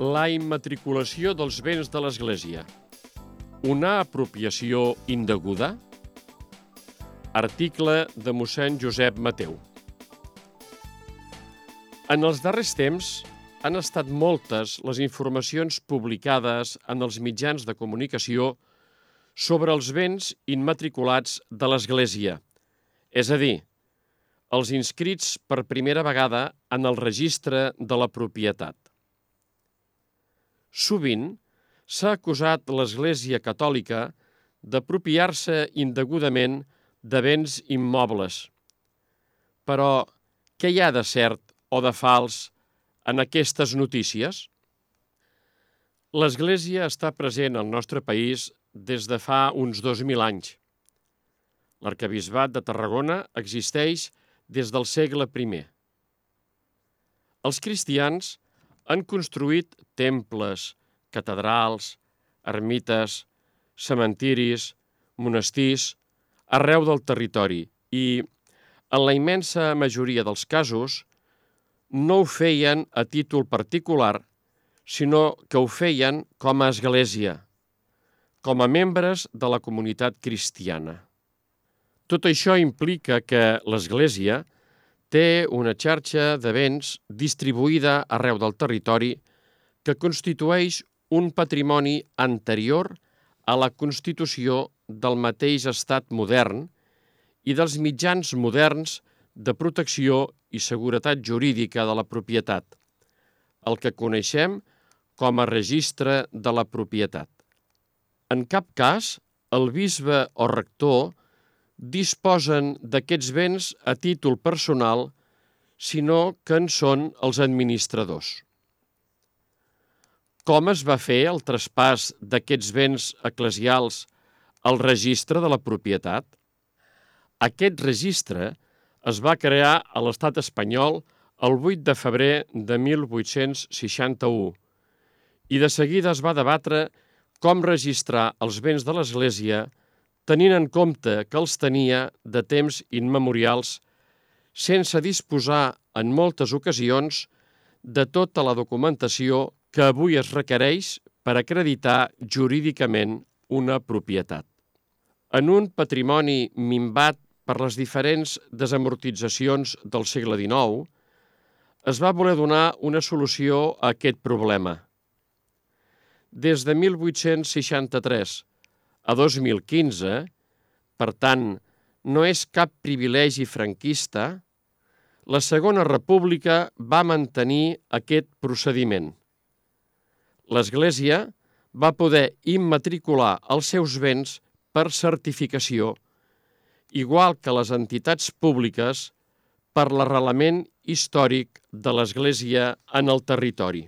La immatriculació dels béns de l'Església. Una apropiació indeguda? Article de mossèn Josep Mateu. En els darrers temps han estat moltes les informacions publicades en els mitjans de comunicació sobre els béns immatriculats de l'Església, és a dir, els inscrits per primera vegada en el registre de la propietat. Sovint s'ha acusat l'Església Catòlica d'apropiar-se indegudament de béns immobles. Però què hi ha de cert o de fals en aquestes notícies? L'Església està present al nostre país des de fa uns 2.000 anys. L'arcabisbat de Tarragona existeix des del segle I. Els cristians han construït temples, catedrals, ermites, cementiris, monestirs, arreu del territori i, en la immensa majoria dels casos, no ho feien a títol particular, sinó que ho feien com a església, com a membres de la comunitat cristiana. Tot això implica que l'Església té una xarxa de béns distribuïda arreu del territori que constitueix un patrimoni anterior a la constitució del mateix estat modern i dels mitjans moderns de protecció i seguretat jurídica de la propietat, el que coneixem com a registre de la propietat. En cap cas, el bisbe o rector disposen d'aquests béns a títol personal, sinó que en són els administradors. Com es va fer el traspàs d'aquests béns eclesials al registre de la propietat? Aquest registre es va crear a l'estat espanyol el 8 de febrer de 1861 i de seguida es va debatre com registrar els béns de l'Església tenint en compte que els tenia de temps immemorials sense disposar en moltes ocasions de tota la documentació que avui es requereix per acreditar jurídicament una propietat. En un patrimoni minvat per les diferents desamortitzacions del segle XIX, es va voler donar una solució a aquest problema. Des de 1863 a 2015, per tant, no és cap privilegi franquista, la Segona República va mantenir aquest procediment. L'Església va poder immatricular els seus béns per certificació igual que les entitats públiques, per l'arrelament històric de l'Església en el territori.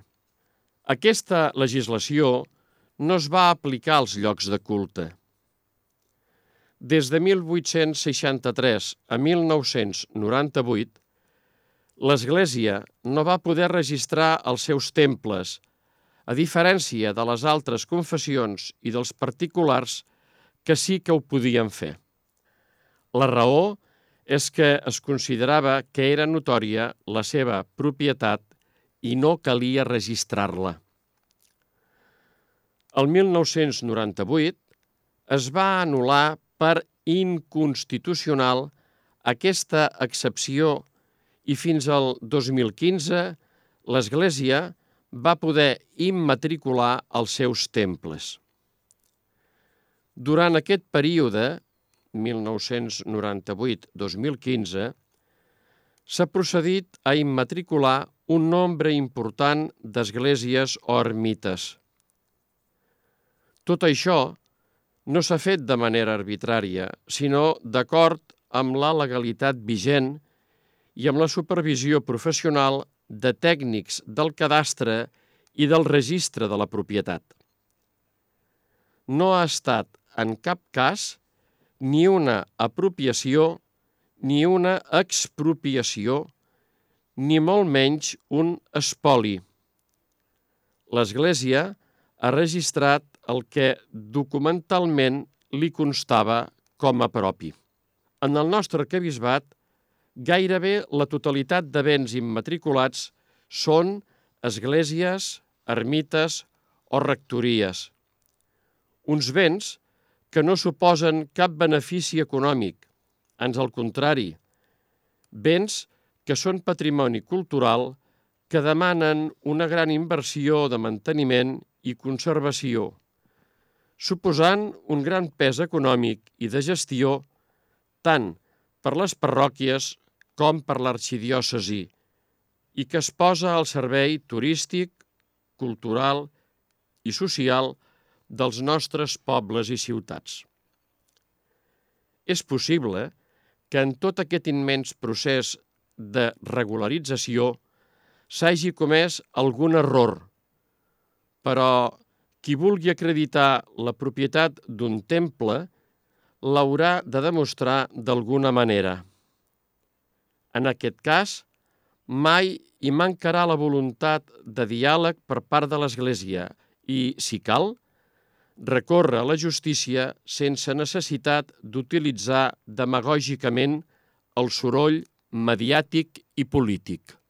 Aquesta legislació no es va aplicar als llocs de culte. Des de 1863 a 1998, l'Església no va poder registrar els seus temples, a diferència de les altres confessions i dels particulars que sí que ho podien fer. La raó és que es considerava que era notòria la seva propietat i no calia registrar-la. El 1998 es va anul·lar per inconstitucional aquesta excepció i fins al 2015 l'Església va poder immatricular els seus temples. Durant aquest període 1998-2015, s'ha procedit a immatricular un nombre important d'esglésies o ermites. Tot això no s'ha fet de manera arbitrària, sinó d'acord amb la legalitat vigent i amb la supervisió professional de tècnics del cadastre i del registre de la propietat. No ha estat, en cap cas, ni una apropiació, ni una expropiació, ni molt menys un espoli. L'Església ha registrat el que documentalment li constava com a propi. En el nostre arquebisbat, gairebé la totalitat de béns immatriculats són esglésies, ermites o rectories. Uns béns que no suposen cap benefici econòmic, ans al contrari, béns que són patrimoni cultural que demanen una gran inversió de manteniment i conservació, suposant un gran pes econòmic i de gestió tant per les parròquies com per l'arxidiòcesi i que es posa al servei turístic, cultural i social dels nostres pobles i ciutats. És possible que en tot aquest immens procés de regularització s'hagi comès algun error, però qui vulgui acreditar la propietat d'un temple l'haurà de demostrar d'alguna manera. En aquest cas, mai hi mancarà la voluntat de diàleg per part de l'Església i, si cal, recorre a la justícia sense necessitat d'utilitzar demagògicament el soroll mediàtic i polític.